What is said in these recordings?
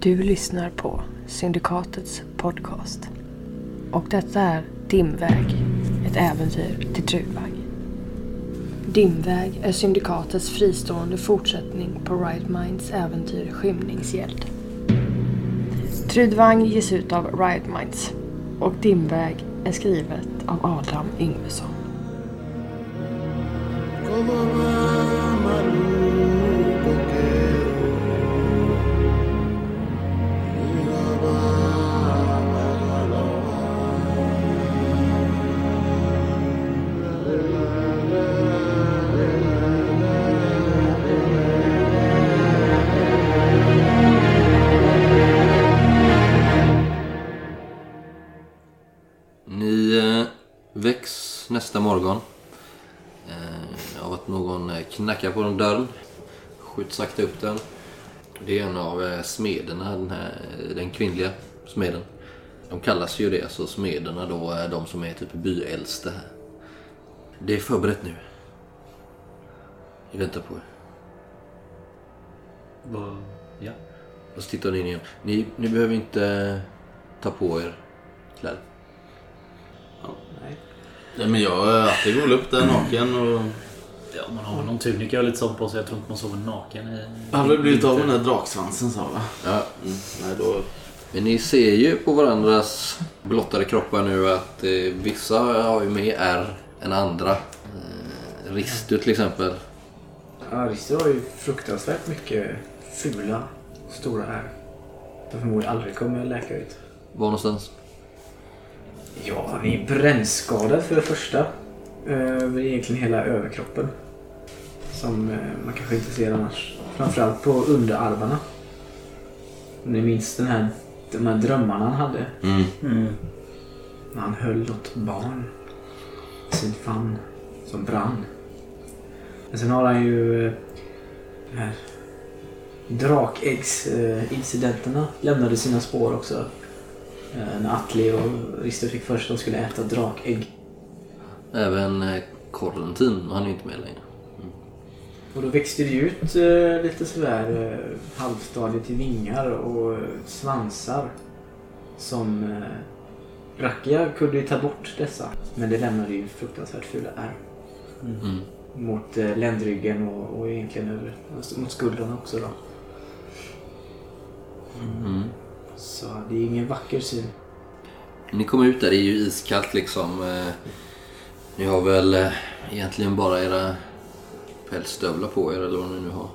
Du lyssnar på Syndikatets podcast. Och detta är Dimväg, ett äventyr till Trudvang. Dimväg är Syndikatets fristående fortsättning på Right Minds äventyr Skymningsgäld. Trudvang ges ut av Riot Minds och Dimväg är skrivet av Adam Yngvesson. Eh, knackar på den dörren. Skjuter sakta upp den. Det är en av eh, smederna, den, här, den kvinnliga smeden. De kallas ju det, så smederna då är de som är typ byäldste här. Det är förberett nu. Vi väntar på er. Vad- Ja. Och så tittar ni in igen. Ni, ni behöver inte ta på er kläder. Nej, men jag har alltid går upp där naken och... Ja, man har någon tunika och lite sånt på sig. Jag tror inte man sover naken i... Har väl blivit av med den där draksvansen sa va? Ja, Mm. Nej, då... Men ni ser ju på varandras blottade kroppar nu att eh, vissa har ju mer ärr än andra. Eh, Ristu till exempel. Aristo har ju fruktansvärt mycket fula, stora ärr. De förmodligen aldrig kommer läka ut. Var någonstans? Ja, han är brännskadad för det första. Över egentligen hela överkroppen. Som eh, man kanske inte ser annars. Framförallt på underarmarna. Om ni minns den här, de här drömmarna han hade. Mm. Mm. När han höll något barn i sin famn som brann. Men sen har han ju eh, de här drakäggsincidenterna lämnade sina spår också. Eh, När Atli och Risto fick först att de skulle äta drakägg. Även eh, Korrentin, han är inte med längre. Och då växte det ut eh, lite sådär eh, halvstadiet till vingar och eh, svansar. Som eh, Rakia kunde ju ta bort dessa. Men det lämnade ju fruktansvärt fula ärr. Mm. Mot eh, ländryggen och, och egentligen över, mot skuldrarna också då. Mm. Så det är ingen vacker syn. Ni kommer ut där, det är ju iskallt liksom. Eh, ni har väl eh, egentligen bara era pälsstövlar på er eller vad ni nu har.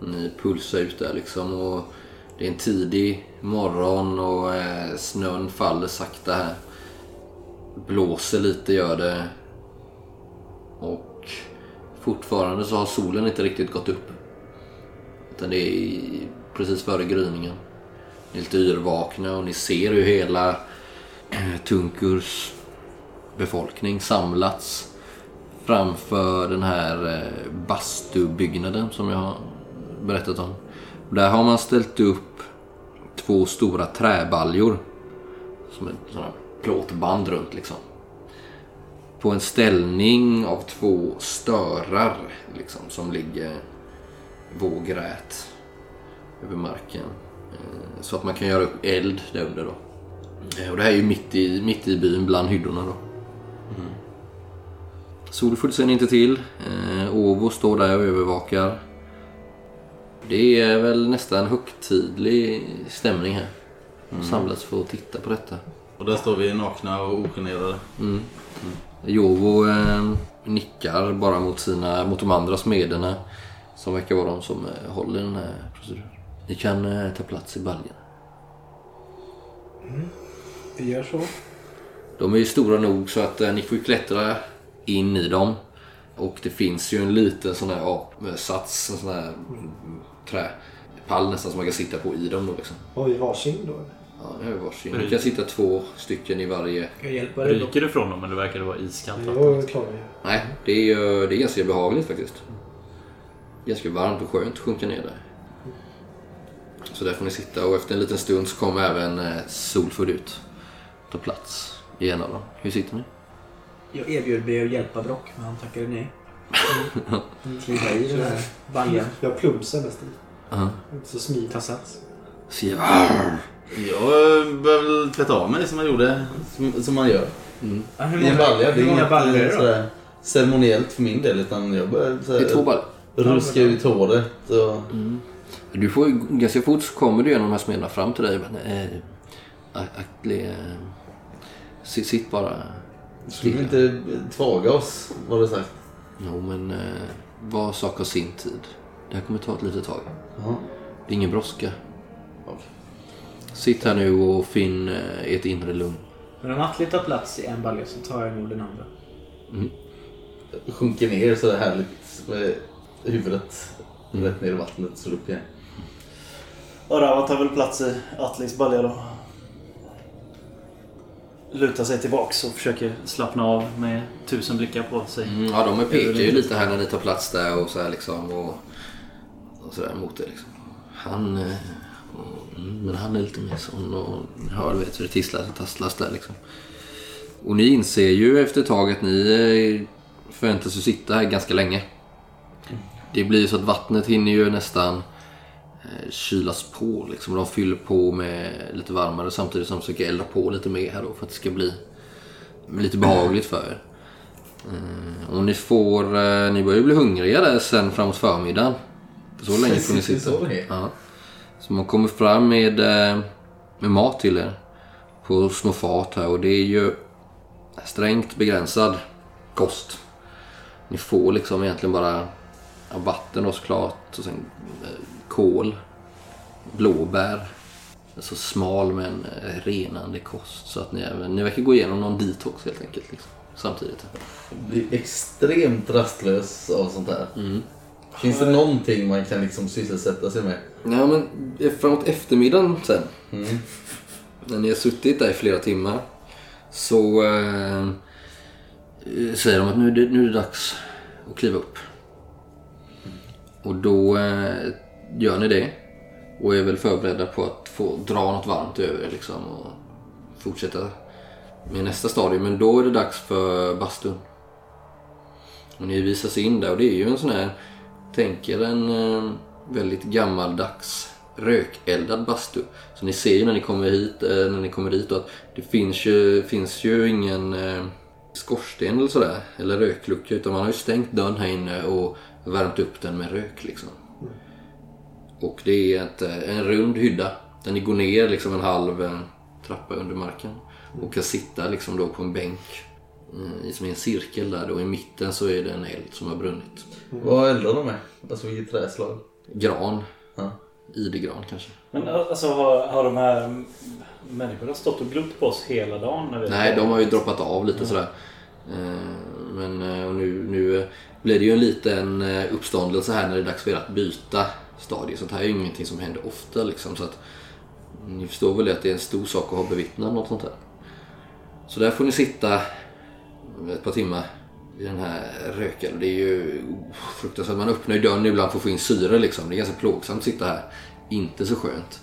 Ni pulsar ut där liksom och det är en tidig morgon och eh, snön faller sakta här. Blåser lite gör det. Och fortfarande så har solen inte riktigt gått upp. Utan det är precis före gryningen. Ni är lite yrvakna och ni ser hur hela eh, Tunkurs befolkning samlats framför den här eh, bastubyggnaden som jag har berättat om. Där har man ställt upp två stora träbaljor som ett sådant plåtband runt liksom. På en ställning av två störar liksom som ligger vågrät över marken. Eh, så att man kan göra upp eld där under då. Eh, och det här är ju mitt i, mitt i byn bland hyddorna då. Solfull ser ni inte till. Eh, Ovo står där och övervakar. Det är väl nästan högtidlig stämning här. De samlas för att titta på detta. Och där står vi nakna och ogenerade. Jovo eh, nickar bara mot, sina, mot de andra smederna som verkar vara de som eh, håller den här proceduren. Ni kan eh, ta plats i baljen. Vi gör så. De är ju stora nog så att eh, ni får ju klättra in i dem. Och det finns ju en liten sån här apsats, en sån här träpall nästan som man kan sitta på i dem då liksom. Har vi varsin då? Ja, det är varsin. Det kan sitta två stycken i varje. Jag hjälper dig. Ryker du från dem eller verkar det vara iskallt Jag vatten? klarar ju. Nej, det är, ju- det är ganska behagligt faktiskt. Ganska varmt och skönt att sjunka ner där. Så där får ni sitta och efter en liten stund så kommer även eh, ut. Ta plats i en av dem. Hur sitter ni? Jag erbjöd mig att hjälpa Brock, men han tackade nej. Kliva i den här baljan. Jag plumsar nästan. Inte så smidigt. Ta sats. Ser "Arr!" Jag börjar väl tvätta av mig som jag gjorde, som, som man gör. Ja, hur I en balja. Det hur är många inget baljor är det sådär ceremoniellt för min del utan jag är två baller. ruska ut håret och... Du får ju, ganska fort så kommer du genom de här smederna fram till dig. Men, eh, sitt, sitt bara Skulle vi inte tvaga oss, var det sagt. Jo, men eh, var sak har sin tid. Det här kommer ta ett litet tag. Ja. Det är ingen brådska. Okej. Sitt här nu och finn eh, ert inre lugn. Men om Atle tar plats i en balja så tar jag nog den andra. Sjunker ner sådär härligt med huvudet rätt ner i vattnet så upp igen. Och Rawa tar väl plats i Atlis balja då. Lutar sig tillbaks och försöker slappna av med tusen blickar på sig. Mm, ja, de pekar ju lite här när ni tar plats där och så liksom. Och, och sådär mot er liksom. Han... eh, och, mm, men han är lite mer sån och ni hör vet hur det tisslas och tasslas där liksom. Och ni inser ju efter ett tag att ni eh, förväntas ju sitta här ganska länge. Det blir ju så att vattnet hinner ju nästan eh, kylas på liksom. De fyller på med lite varmare samtidigt som de försöker elda på lite mer här då för att det ska bli lite behagligt för er. Mm, och ni får, eh, ni börjar ju bli hungriga där sen framåt förmiddagen. För så länge får ni sitta. Ja. Så man kommer fram med, eh, med mat till er. På små fat här och det är ju strängt begränsad kost. Ni får liksom egentligen bara vatten och såklart och sen eh, kål, blåbär. Alltså smal men eh, renande kost. Så att ni, även, ni verkar gå igenom någon detox helt enkelt. Liksom, samtidigt. Blir extremt rastlös av sånt här. Finns det någonting man kan liksom sysselsätta sig med? Ja, men framåt eftermiddagen sen. Mm. När ni har suttit där i flera timmar. Så eh, säger de att nu är, det, nu är det dags att kliva upp. Och då eh, gör ni det. Och är väl förberedda på att få dra något varmt över er liksom. Och fortsätta med nästa stadium. Men då är det dags för bastun. Och ni visas in där och det är ju en sån här, tänker en eh, väldigt gammaldags rökeldad bastu. Så ni ser ju när ni kommer hit, eh, när ni kommer dit då att det finns ju, finns ju ingen eh, skorsten eller sådär, eller röklucka utan man har ju stängt dörren här inne och värmt upp den med rök liksom. Och det är ett, eh, en rund hydda ni går ner liksom en halv eh, trappa under marken och kan sitta liksom då på en bänk eh, i som en cirkel där då i mitten så är det en eld som har brunnit. Vad eldar de med? Alltså vilket träslag? Gran, Ja. idegran kanske. Men alltså har, har de här människorna stått och glott på oss hela dagen? När vi Nej, de har ju droppat av lite sådär. Eh, Men och nu, nu blir det ju en liten uppståndelse här när det är dags för er att byta stadie. Sånt här är ju ingenting som händer ofta liksom. Så att ni förstår väl att det är en stor sak att ha bevittnat något sånt här. Så där får ni sitta ett par timmar i den här röken. Det är ju fruktansvärt. Man öppnar ju dörren ibland för att få in syre liksom. Det är ganska plågsamt att sitta här. Inte så skönt.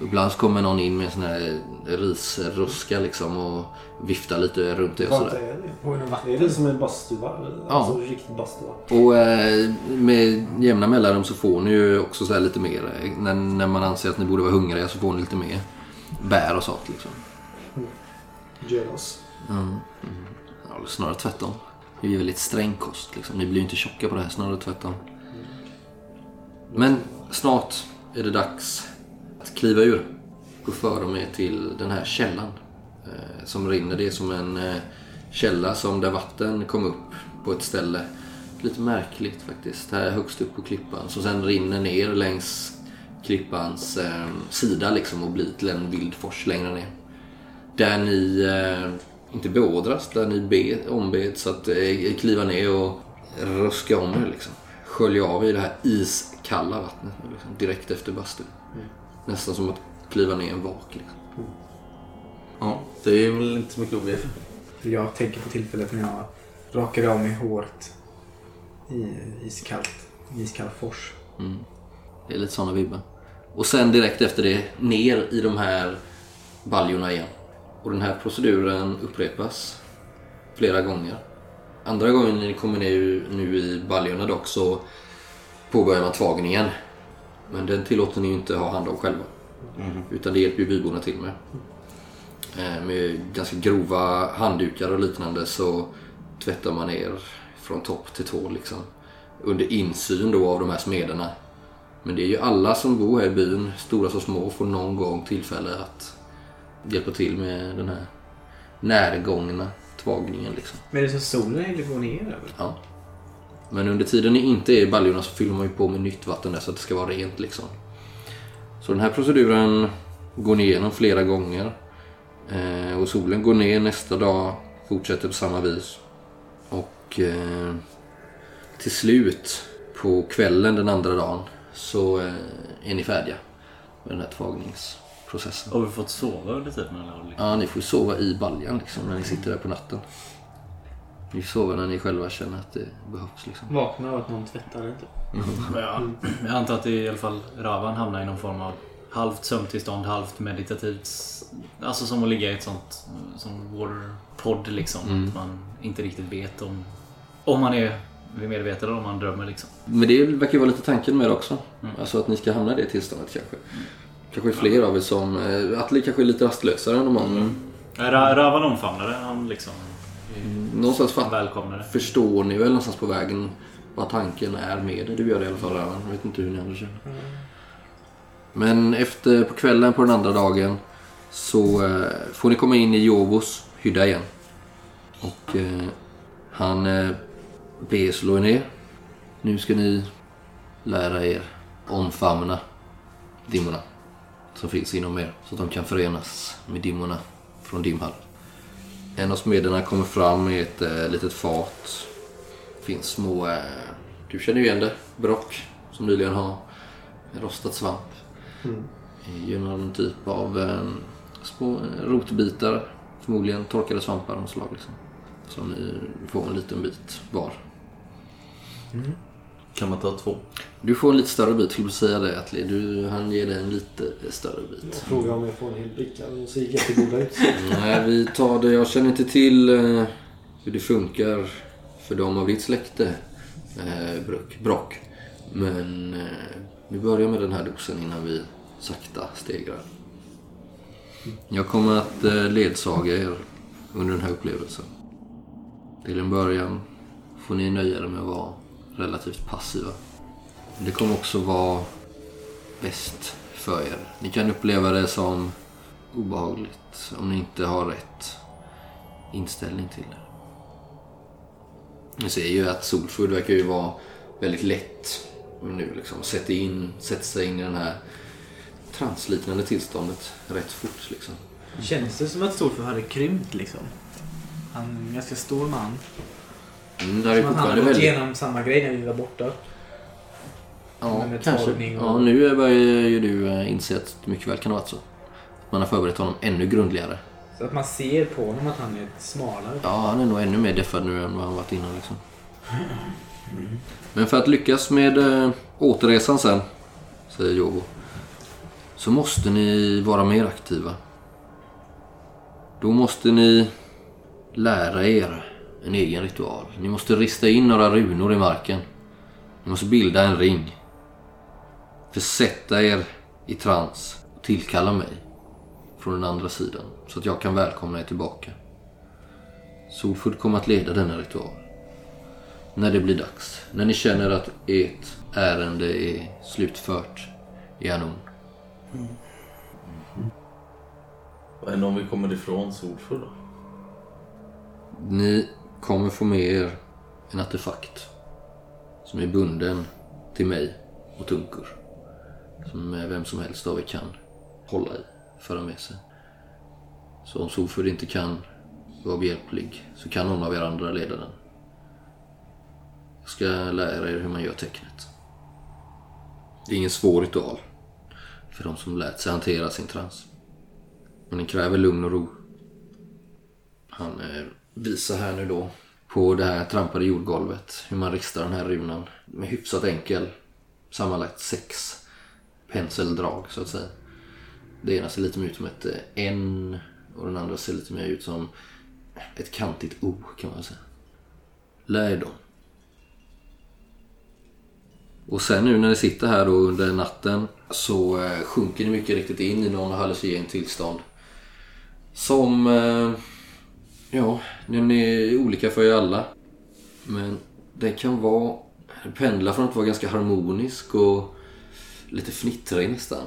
Ibland så kommer någon in med en sån här risruska liksom och viftar lite runt er och Vad sådär. är det? Vatten. Är det som en bastuva? Alltså riktig bastuva? Och eh, med jämna mellanrum så får ni ju också så här lite mer. eh, När, när man anser att ni borde vara hungriga så får ni lite mer bär och sånt liksom. Genos. Ja, eller snarare tvärtom. Det är ju väldigt sträng kost liksom. Ni blir ju inte tjocka på det här, snarare tvärtom. Men snart är det dags att kliva ur. Gå före mig till den här källan. Eh, som rinner. Det är som en eh, källa som där vatten kom upp på ett ställe. Lite märkligt faktiskt. Här högst upp på klippan. Som sen rinner ner längs klippans eh, sida liksom och blir till en vild fors längre ner. Där ni eh, inte beordras, där ni be, ombeds att eh, kliva ner och ruska om er liksom. Skölja av i det här iskalla vattnet liksom, direkt efter bastun. Mm. Nästan som att kliva ner en vak. Liksom. Ja, det är väl inte så mycket att be för. Jag tänker på tillfället när jag rakade av mig håret i iskallt, iskall fors. Det är lite sådana vibbar. Och sen direkt efter det ner i de här baljorna igen. Och den här proceduren upprepas flera gånger. Andra gången ni kommer ner nu i baljorna dock så påbörjar man tvagningen. Men den tillåter ni inte ha hand om själva. Utan det hjälper ju byborna till med. Eh, Med ganska grova handdukar och liknande så tvättar man ner från topp till tå liksom. Under insyn då av de här smederna. Men det är ju alla som bor här i byn, stora som små, får någon gång tillfälle att hjälpa till med den här närgångna tvagningen liksom. Men är det så solen går ner? Eller? Ja. Men under tiden ni inte är i baljorna så fyller man ju på med nytt vatten där så att det ska vara rent liksom. Så den här proceduren går ni igenom flera gånger. Eh, och solen går ner nästa dag, fortsätter på samma vis. Och eh, till slut på kvällen den andra dagen så eh, är ni färdiga med den här tvagningsprocessen. Har vi fått sova under tiden eller? Ja, ni får sova i baljan liksom när ni sitter där på natten. Ni får sova när ni själva känner att det behövs liksom. Vaknar av att någon tvättar det typ. Ja, jag antar att i alla fall Ravan hamnar i någon form av halvt sömntillstånd, halvt meditativt. Alltså som att ligga i ett sånt som vår podd liksom. Att man inte riktigt vet om, om man är vid medvetande eller om man drömmer liksom. Men det verkar ju vara lite tanken med det också. Alltså att ni ska hamna i det tillståndet kanske. Kanske är fler av er som... eh, Atli kanske är lite rastlösare än de andra. Ra- Ravan omfamnade han liksom. Någonstans fatt, välkomnade. förstår ni väl någonstans på vägen vad tanken är med det. Du gör det i alla fall Ravan. Jag vet inte hur ni andra känner. Men efter, på kvällen på den andra dagen så eh, får ni komma in i Jovos hydda igen. Och eh, han eh, ber er slå er ner. Nu ska ni lära er omfamna dimmorna som finns inom er så att de kan förenas med dimmorna från Dimhall. En av smederna kommer fram med ett eh, litet fat. Det finns små, eh, du känner ju igen det, brock som nyligen har rostat svamp. Det är någon typ av eh, små rotbitar, förmodligen torkade svampar av något slag. Liksom. Som ni får en liten bit var. Kan man ta två? Du får en lite större bit, skulle du säga det Atli. Du, han ger dig en lite större bit. Jag frågar om jag får en hel bricka. De ser jättegoda ut. Nej, vi tar det. Jag känner inte till eh, hur det funkar för dem av ditt släkte, eh, Brock. Brock. Men eh, vi börjar med den här dosen innan vi sakta stegrar. Jag kommer att eh, ledsaga er under den här upplevelsen. Till en början får ni nöja er med att vara relativt passiva. Det kommer också vara bäst för er. Ni kan uppleva det som obehagligt om ni inte har rätt inställning till det. Ni ser ju att Solfood verkar ju vara väldigt lätt nu liksom. Sätter, in, sätter sig in i det här transliknande tillståndet rätt fort liksom. Känns det som att Solfood hade krympt liksom? Han är en ganska stor man. Mm, där är fortfarande hade gått väldigt... igenom samma grej när vi var borta. Ja, kanske. och- Ja, nu börjar ju du eh, inse att det mycket väl kan vara så. Man har förberett honom ännu grundligare. Så att man ser på honom att han är smalare. Ja, han är nog ännu mer deffad nu än vad han varit innan liksom. Men för att lyckas med äh, återresan sen, säger Jovo, så måste ni vara mer aktiva. Då måste ni lära er en egen ritual. Ni måste rista in några runor i marken. Ni måste bilda en ring. Försätta er i trans och tillkalla mig från den andra sidan så att jag kan välkomna er tillbaka. Solford kommer att leda denna ritual. När det blir dags. När ni känner att ert ärende är slutfört i Anon. Vad händer om vi kommer ifrån Solfull då? Ni kommer få med er en artefakt som är bunden till mig och Tunkur. Som vem som helst av er kan hålla i, föra med sig. Så om Solford inte kan vara behjälplig så kan någon av er andra leda den. Jag ska lära er hur man gör tecknet. Det är ingen svår ritual för de som lärt sig hantera sin trans. Men den kräver lugn och ro. Han visa här nu då på det här trampade jordgolvet hur man ristar den här runan med hyfsat enkel sammanlagt sex penseldrag så att säga. Det ena ser lite mer ut som ett eh, N och den andra ser lite mer ut som ett kantigt O kan man säga. Lär er dem. Och sen nu när ni sitter här då under natten så eh, sjunker ni mycket riktigt in i någon hallucinogent tillstånd. Som... Eh, Ja, den är olika för er alla. Men den kan vara... Pendla från att vara ganska harmonisk och lite fnittrig nästan.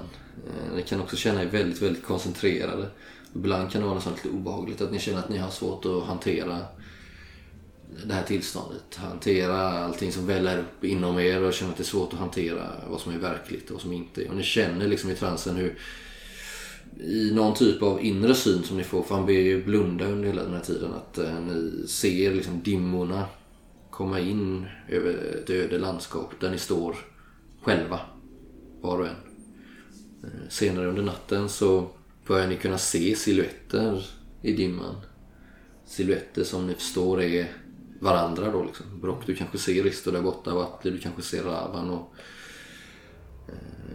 Eh, ni kan också känna er väldigt, väldigt koncentrerade. Ibland kan det vara nästan lite obehagligt att ni känner att ni har svårt att hantera det här tillståndet. Hantera allting som väller upp inom er och känner att det är svårt att hantera vad som är verkligt och vad som inte är. Och ni känner liksom i transen hur i någon typ av inre syn som ni får, för han ber ju blunda under hela den här tiden, att eh, ni ser liksom dimmorna komma in över ett öde landskap där ni står själva, var och en. Eh, Senare under natten så börjar ni kunna se silhuetter i dimman. Silhuetter som ni förstår är varandra då liksom. Brock, du kanske ser Risto där borta och du kanske ser Ravan och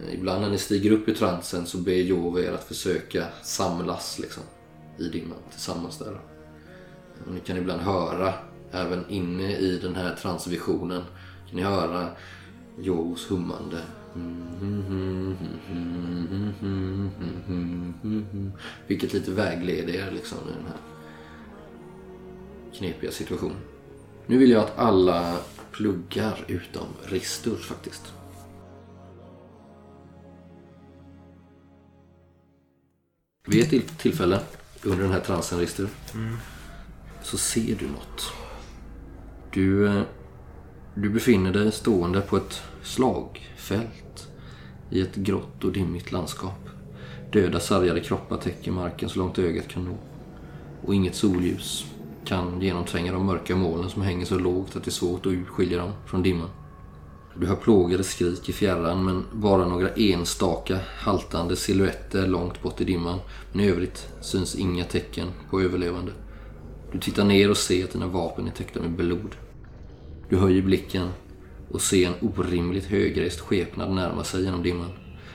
Eh, ibland när ni stiger upp i transen så ber Jove er att försöka samlas liksom i dimman tillsammans där. Och ni kan ibland höra, även inne i den här transvisionen, kan ni höra Jovos hummande. Vilket lite vägleder er liksom i den här knepiga situationen. Nu vill jag att alla pluggar utom Ristur faktiskt. Vid ett till- tillfälle under den här transen Ristur så ser du något. Du, eh, du befinner dig stående på ett slagfält i ett grått och dimmigt landskap. Döda sargade kroppar täcker marken så långt ögat kan nå. Och inget solljus kan genomtränga de mörka molnen som hänger så lågt att det är svårt att urskilja dem från dimman. Du hör plågade skrik i fjärran men bara några enstaka haltande silhuetter långt bort i dimman. Men i övrigt syns inga tecken på överlevande. Du tittar ner och ser att dina vapen är täckta med blod. Du höjer blicken och ser en orimligt högrest skepnad närma sig genom dimman.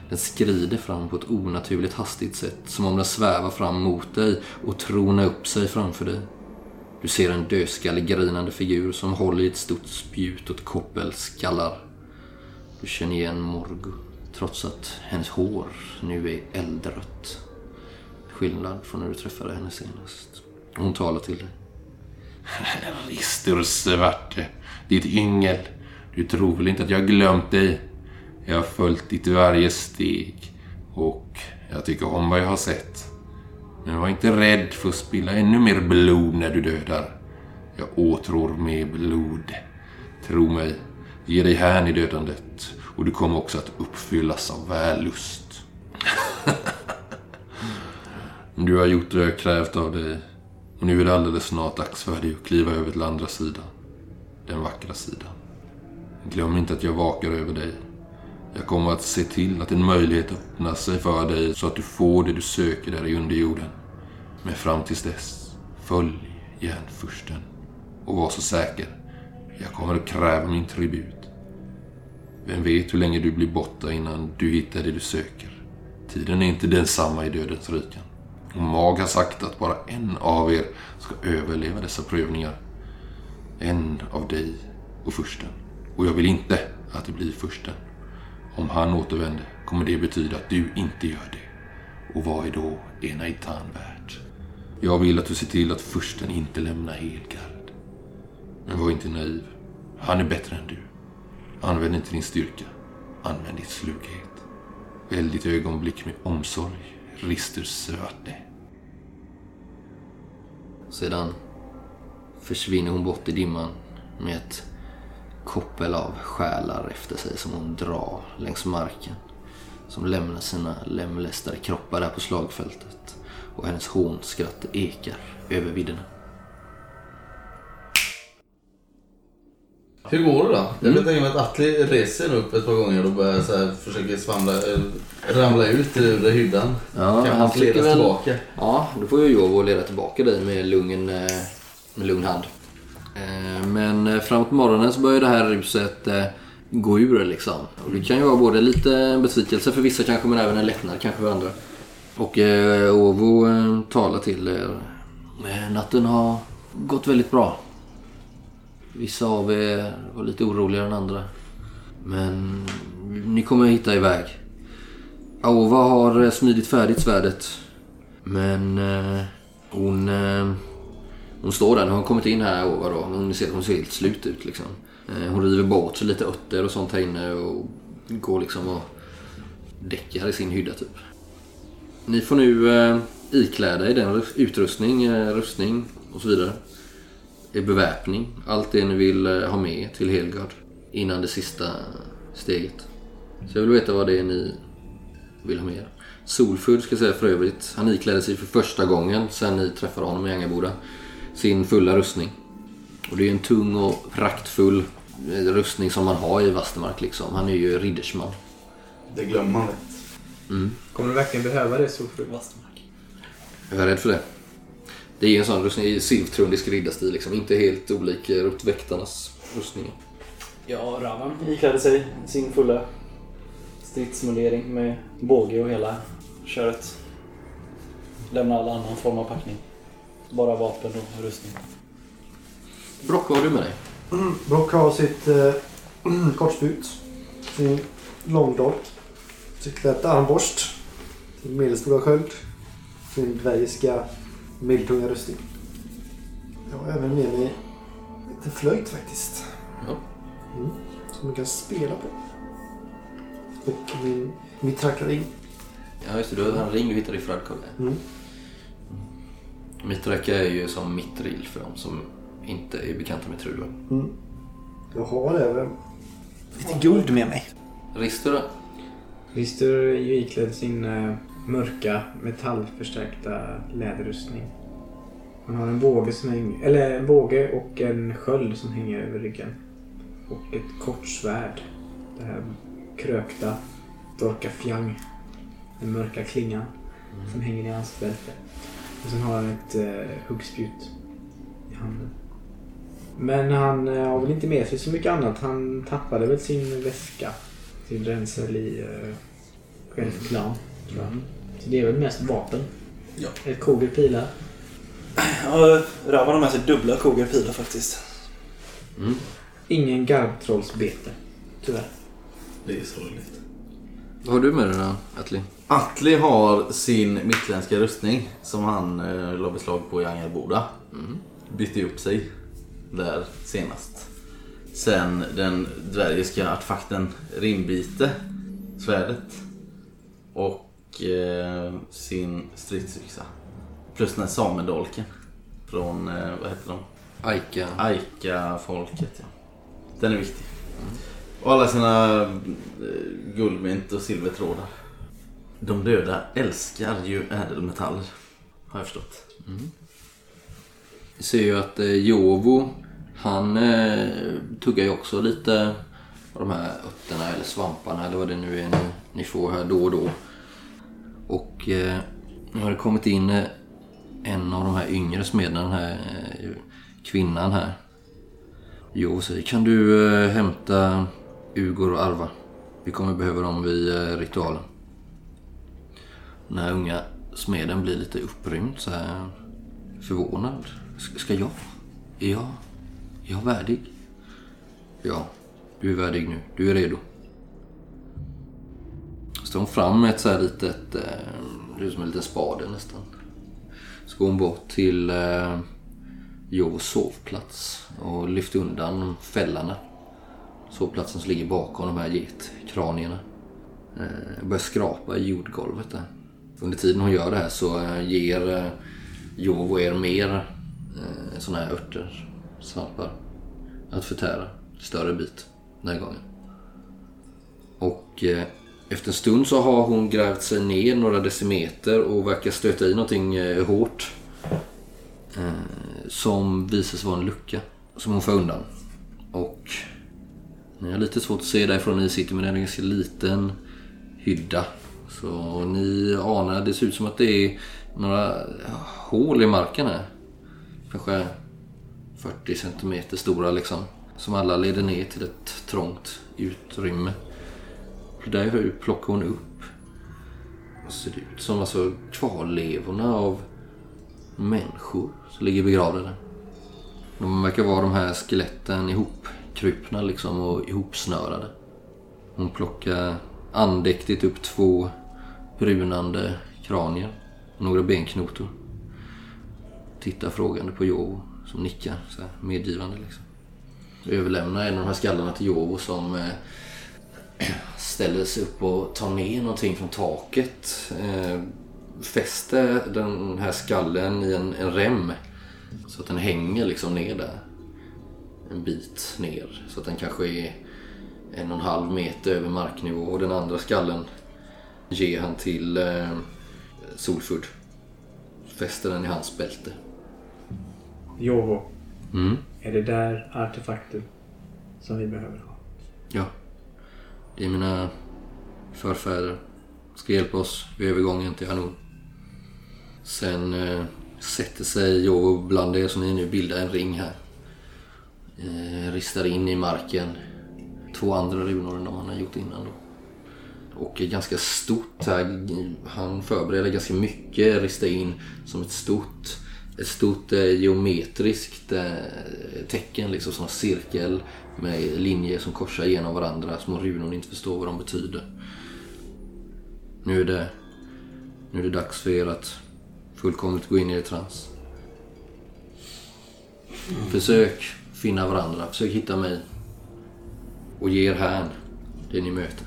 Den skrider fram på ett onaturligt hastigt sätt, som om den svävar fram mot dig och tronar upp sig framför dig. Du ser en dödskallig grinande figur som håller i ett stort spjut åt koppel skallar. Du känner igen Morgo, trots att hennes hår nu är eldrött. Skillnad från när du träffade henne senast. Hon talar till dig. Ristur svarte, ditt yngel. Du tror väl inte att jag har glömt dig? Jag har följt ditt varje steg och jag tycker om vad jag har sett. Men var inte rädd för att spilla ännu mer blod när du dödar. Jag åtrår mer blod. Tro mig, ge dig hän i dödandet och du kommer också att uppfyllas av vällust. Du har gjort det jag krävt av dig och nu är det alldeles snart dags för dig att kliva över till andra sidan. Den vackra sidan. Glöm inte att jag vakar över dig. Jag kommer att se till att en möjlighet öppnar sig för dig så att du får det du söker där i underjorden. Men fram tills dess, följ järnfursten. Och var så säker, jag kommer att kräva min tribut. Vem vet hur länge du blir borta innan du hittar det du söker. Tiden är inte densamma i dödens riken. Och Mag har sagt att bara en av er ska överleva dessa prövningar. En av dig och fursten. Och jag vill inte att det blir fursten. Om han återvänder kommer det betyda att du inte gör det. Och vad är då Enaitan värt? Jag vill att du ser till att fursten inte lämnar Helgar. Men var inte naiv. Han är bättre än du. Använd inte din styrka. Använd din slughet. Välj ditt ögonblick med omsorg. Rister söte. Sedan försvinner hon bort i dimman med ett koppel av själar efter sig som hon drar längs marken. Som lämnar sina lemlästade kroppar där på slagfältet. Och hennes hånskratt ekar över vidderna. Hur går det då? Jag kan tänka mig att Atli reser upp ett par gånger och börjar så här, försöker svamla, eh, ramla ut ur hyddan. Ja, kan han ledas väl- tillbaka? Ja, då får ju Jovo leda tillbaka dig med lugn, eh, med lugn hand. Eh, Men framåt morgonen så börjar det här ruset gå ur liksom. Och det kan ju vara både lite besvikelse för vissa kanske men även en lättnad kanske för andra. Och Ovo talar till er. Natten har gått väldigt bra. Vissa av er var lite oroligare än andra. Men ni kommer hitta iväg. Aova har smidigt smidit färdigt svärdet. Men eh, hon, eh, hon står där. Nu har hon kommit in här, Aova då. Hon ser, hon ser helt slut ut liksom. Eh, hon river bort sig lite örter och sånt här inne och går liksom och däckar i sin hydda typ. Ni får nu eh, ikläda er den utrustning, eh, rustning och så vidare. Er beväpning. Allt det ni vill eh, ha med till Helgard innan det sista steget. Så jag vill veta vad det är ni vill ha med er. Solfull ska jag säga för övrigt. Han iklädde sig för första gången sen ni träffade honom i Angaboda. Sin fulla rustning. Och det är en tung och praktfull eh, rustning som man har i Vastermark liksom. Han är ju riddersman. Det glömmer man lätt. Kommer du verkligen behöva det Solfru? Jag är rädd för det. Det är ju en sån rustning i silvtrundisk riddarstil liksom. Inte helt olik eh, rotväktarnas rustningar. Ja, Ravan iklädde sig sin fulla stridsmundering med båge och hela köret. Lämna all annan form av packning. Bara vapen och rustning. Brock, vad har du med dig? Brock har sitt eh, kortspjut. Sin långdolk. Sitt lätta armborst. Sin medelstora sköld. Sin dvärgiska medeltunga rustning. Jag har även med mig lite flöjt faktiskt. Ja. Mm, som man kan spela på. Och min mitrackring. Ja, just det. Du har en ring du hittade i Fradkov. Mm. Mitraka är ju som mittril för de som inte är bekanta med Trudor. Mm. Jag har även Lite guld med mig. Rister då? Rister är ju iklädd sin eh, mörka metallförstärkta läderrustning. Han har en båge, som hänger, eller en båge och en sköld som hänger över ryggen. Och ett kort svärd. Det här krökta Dorka Fjang. Den mörka klingan som hänger i hans bälte. Och sen har han ett eh, huggspjut i handen. Men han eh, har väl inte med sig så mycket annat. Han tappade väl sin väska. Sin ränsel i eh, självklan. Tror jag. Så det är väl mest vapen. Ja. Ett kogel pilar. Ja, Ravan har med sig dubbla kogar pilar faktiskt. Mm. Ingen garbtrollsbete. Tyvärr. Det är sorgligt. Vad har du med dig då, Atli? Atli har sin mittländska rustning som han eh, la beslag på i Angelboda. Bytte upp sig där senast. Sen den dvärgiska artefakten Rimbite, svärdet. Och sin stridsyxa. Plus den här samedolken. Från, eh, vad heter de? Aika. Aika-folket, ja. Den är viktig. Och alla sina eh, guldmynt och silvertrådar. De döda älskar ju ädelmetaller. Har jag förstått. Vi ser ju att eh, Jovo, han eh, tuggar ju också lite av de här örterna eller svamparna eller vad det nu är ni, ni får här då och då. Och eh, nu har det kommit in eh, en av de här yngre smederna, den här eh, kvinnan här. Jo, säger, kan du eh, hämta Ugor och Arva? Vi kommer behöva dem vid eh, ritualen. Den här unga smeden blir lite upprymd så här förvånad. Ska, ska jag? Är jag? Är jag värdig? Ja, du är värdig nu. Du är redo. Så hon fram med ett så här litet, eh, det är som en liten spade nästan. Så går hon bort till eh, Jovs sovplats och lyfter undan fällarna. Sovplatsen som ligger bakom de här getkranierna. Eh, börjar skrapa i jordgolvet där. Under tiden hon gör det här så eh, ger eh, Jovo er mer eh, sådana här örter, svampar att förtära. Större bit den här gången. Och eh, efter en stund så har hon grävt sig ner några decimeter och verkar stöta i någonting eh, hårt. Eh, som visar sig vara en lucka som hon får undan. Och ni har lite svårt att se därifrån ni sitter men det är en ganska liten hydda. Så ni anar, det ser ut som att det är några hål i marken här. Kanske 40 centimeter stora liksom. Som alla leder ner till ett trångt utrymme. Och där plockar hon upp. Vad ser det ut som? Alltså kvarlevorna av människor som ligger begravda där. De verkar vara de här skeletten ihopkrupna liksom och ihopsnörade. Hon plockar andäktigt upp två brunande kranier och några benknotor. Tittar frågande på Jovo som nickar så här, medgivande liksom. Överlämnar en av de här skallarna till Jovo som eh, ställer sig upp och tar ner någonting från taket. Eh, fäster den här skallen i en, en rem så att den hänger liksom ner där. En bit ner. Så att den kanske är en och en halv meter över marknivå. Och den andra skallen ger han till eh, Solfurd. Fäster den i hans bälte. Jovo, Mm. är det där artefakten som vi behöver ha? Ja. Det är mina förfäder. Ska hjälpa oss vid övergången till Hanun. Sen eh, sätter sig Jovo bland er som ni nu bildar en ring här. Eh, ristar in i marken två andra runor än de han har gjort innan då. Och är ganska stort här. Han förbereder ganska mycket, ristar in som ett stort ett stort eh, geometriskt eh, tecken, liksom som en cirkel med linjer som korsar genom varandra, små runor ni inte förstår vad de betyder. Nu är det, nu är det dags för er att fullkomligt gå in i er trans. Försök finna varandra, försök hitta mig och ge er hän det ni möter.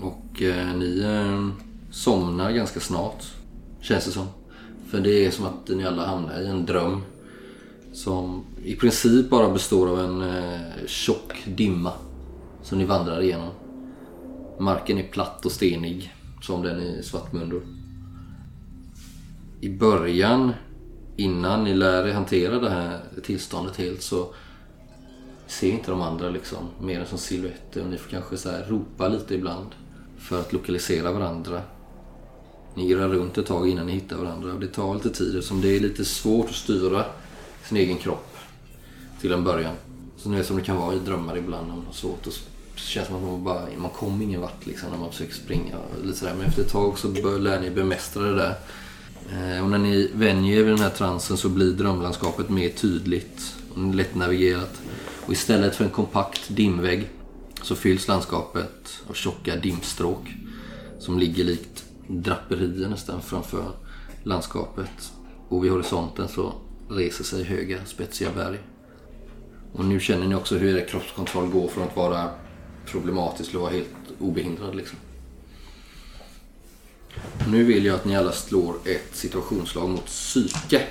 Och eh, ni eh, somnar ganska snart, känns det som. För det är som att ni alla hamnar i en dröm. Som i princip bara består av en eh, tjock dimma. Som ni vandrar igenom. Marken är platt och stenig. Som den i Svartmundor. I början, innan ni lär er hantera det här tillståndet helt så ser inte de andra liksom mer än som silhuetter. Och ni får kanske så här ropa lite ibland. För att lokalisera varandra. Ni irrar runt ett tag innan ni hittar varandra och det tar lite tid eftersom det är lite svårt att styra sin egen kropp till en början. Så nu är det som det kan vara i drömmar ibland när man har svårt att det känns som att man bara, man kommer ingen vart liksom när man försöker springa. Lite sådär. Men efter ett tag så bör, lär ni bemästra det där. Eh, och när ni vänjer er vid den här transen så blir drömlandskapet mer tydligt och lättnavigerat. Och istället för en kompakt dimvägg så fylls landskapet av tjocka dimstråk som ligger likt draperier nästan framför landskapet. Och vid horisonten så reser sig höga spetsiga berg. Och nu känner ni också hur er kroppskontroll går från att vara problematisk till att vara helt obehindrad. Liksom. Nu vill jag att ni alla slår ett situationsslag mot psyke.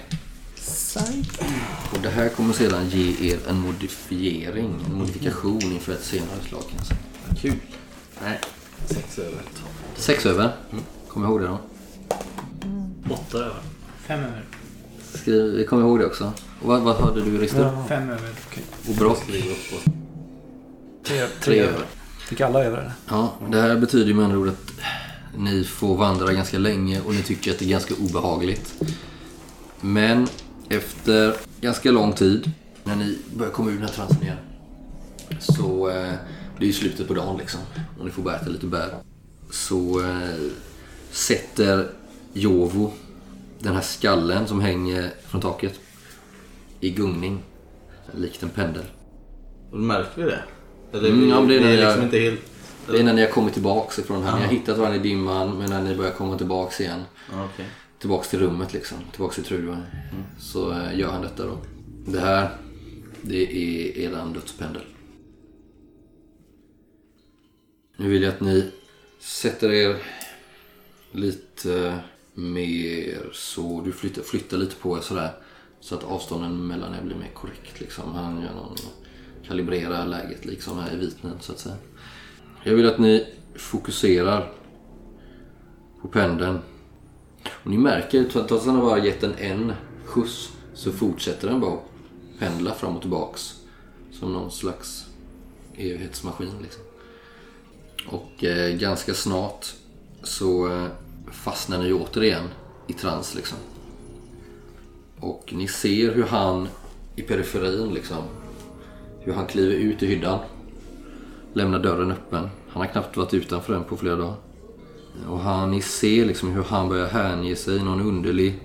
Och det här kommer sedan ge er en modifiering, en modifikation inför ett senare slag. Kan jag säga. Kul. Nej, sex över. Sex över. Kom ihåg det då. Åtta över. Fem över. Skriv, kom ihåg det också. Och vad, vad hade du Rister? Fem över. Okej. Och Brock? Tre, Tre över. Fick alla över det? Ja, det här betyder ju med andra ord att ni får vandra ganska länge och ni tycker att det är ganska obehagligt. Men efter ganska lång tid, när ni börjar komma ur den här transen igen, så eh, det är ju slutet på dagen liksom och ni får äta lite bär. Så eh, sätter Jovo den här skallen som hänger från taket i gungning, likt en pendel. Och märker vi det? Eller Mm, ja, det är när är jag- liksom inte helt... Det är när ni har kommit tillbaks ifrån här. Ni har hittat varandra i dimman men när ni börjar komma tillbaks igen. Okej. Tillbaks till rummet liksom. Tillbaks till Truva. Så eh, gör han detta då. Det här, det är eran dödspendel. Nu vill jag att ni sätter er lite eh, mer så. Du flyttar, flyttar lite på er sådär. Så att avstånden mellan er blir mer korrekt liksom. Han gör någon kalibrerar läget liksom här i vitnen så att säga. Jag vill att ni fokuserar på pendeln. Och ni märker, trots att han har bara gett den en skjuts så fortsätter den bara att pendla fram och tillbaks. Som någon slags evighetsmaskin liksom. Och eh, ganska snart så eh, fastnar ni återigen i trans liksom. Och ni ser hur han i periferin liksom, hur han kliver ut i hyddan. Lämnar dörren öppen. Han har knappt varit utanför den på flera dagar. Och han, ni ser liksom hur han börjar hänge sig i någon underlig,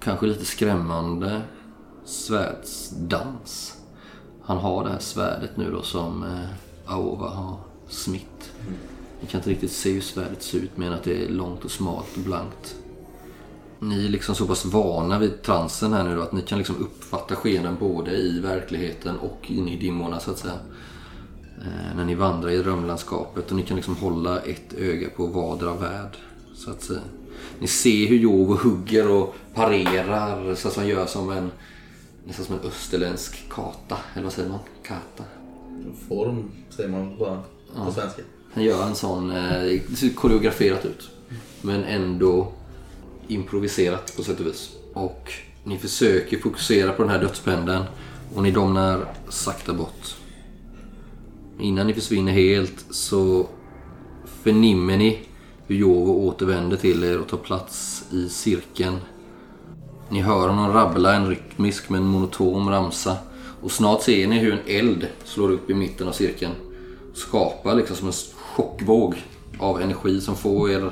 kanske lite skrämmande svärdsdans. Han har det här svärdet nu då som, eh, Aova har smitt. Ni kan inte riktigt se hur svärdet ser ut men att det är långt och smalt och blankt. Ni är liksom så pass vana vid transen här nu då, att ni kan liksom uppfatta skeenden både i verkligheten och inne i dimmorna så att säga. Eh, när ni vandrar i drömlandskapet och ni kan liksom hålla ett öga på vardera värld. Så att säga. Ni ser hur Jovo hugger och parerar så att han gör som en nästan som en österländsk kata. Eller vad säger man? Kata. Form säger man bara på svenska. Han gör en sån, eh, det ser koreograferat ut. Men ändå improviserat på sätt och vis. Och ni försöker fokusera på den här dödspendeln och ni domnar sakta bort. Innan ni försvinner helt så förnimmer ni hur Jovo återvänder till er och tar plats i cirkeln. Ni hör honom rabbla en rytmisk men monoton ramsa. Och snart ser ni hur en eld slår upp i mitten av cirkeln. Skapar liksom som en chockvåg av energi som får er,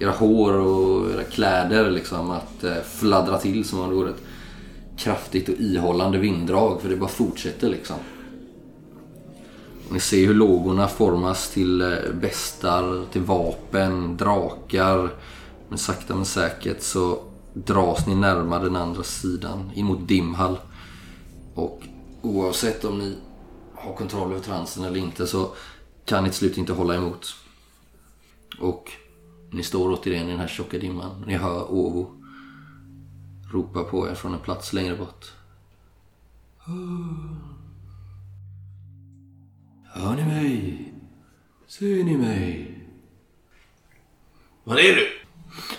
era hår och era kläder liksom att eh, fladdra till som om det vore ett kraftigt och ihållande vinddrag. För det bara fortsätter liksom. Och ni ser hur lågorna formas till eh, bestar, till vapen, drakar. Men sakta men säkert så dras ni närmare den andra sidan, in mot Dimhall. Och oavsett om ni har kontroll över transen eller inte så kan till slut inte hålla emot. Och ni står återigen i den här tjocka dimman. Ni hör Ovo ropa på er från en plats längre bort. Hör ni mig? Ser ni mig? Var är du?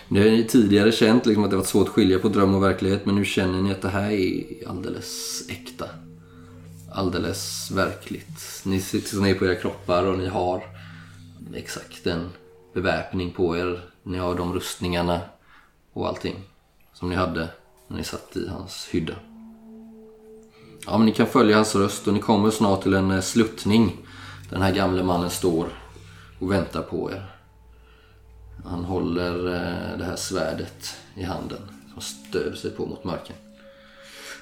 Ni har ju tidigare känt liksom att det varit svårt att skilja på dröm och verklighet men nu känner ni att det här är alldeles äkta. Alldeles verkligt. Ni sitter ner på era kroppar och ni har exakt den beväpning på er. Ni har de rustningarna och allting som ni hade när ni satt i hans hydda. Ja, men ni kan följa hans röst och ni kommer snart till en eh, sluttning. Där den här gamle mannen står och väntar på er. Han håller eh, det här svärdet i handen som stöder sig på mot marken.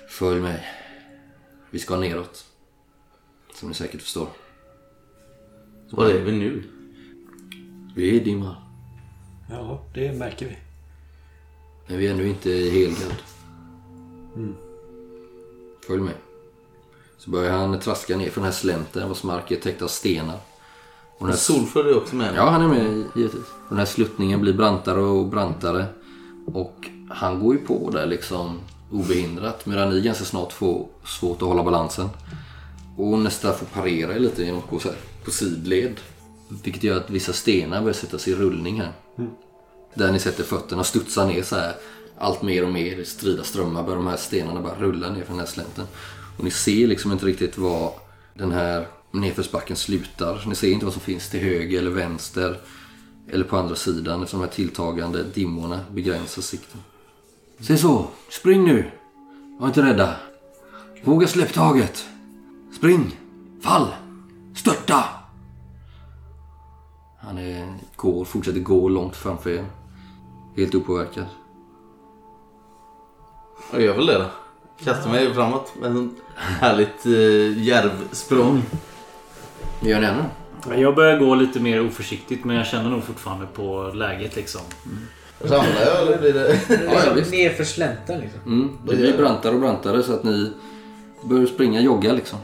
Följ mig. Vi ska neråt. Som ni säkert förstår. Var är vi nu? Vi är i dimma. Ja, det märker vi. Men vi är ännu inte i Helgard. Följ med. Så börjar han traska ner för den här slänten vars mark är täckt av stenar. Och den här Solflor är också med. Ja, han är med givetvis. Den här sluttningen blir brantare och brantare. Och han går ju på där liksom obehindrat. Medan ni ganska snart får svårt att hålla balansen. Och nästan får parera er lite genom att gå så här på sidled. Vilket gör att vissa stenar börjar sätta sig i rullning här. Där ni sätter fötterna studsar ner så här. Allt mer och mer i strida strömmar börjar de här stenarna bara rulla ner för den här slänten. Och ni ser liksom inte riktigt var den här nedförsbacken slutar. Ni ser inte vad som finns till höger eller vänster. Eller på andra sidan eftersom de här tilltagande dimmorna begränsar sikten. Se så, spring nu! Var inte rädda. Våga släpp taget. Spring! Fall! Störta! Han är, går, fortsätter gå långt framför er. Helt opåverkad. Jag gör väl det då. Kastar mig framåt med en härligt uh, djärvsprång. Gör ni ännu? Jag börjar gå lite mer oförsiktigt men jag känner nog fortfarande på läget liksom. Ramlar jag eller blir det... Ja, ja, visst. Ner för slänten liksom. Mm, det blir brantare och brantare så att ni börjar springa, jogga liksom.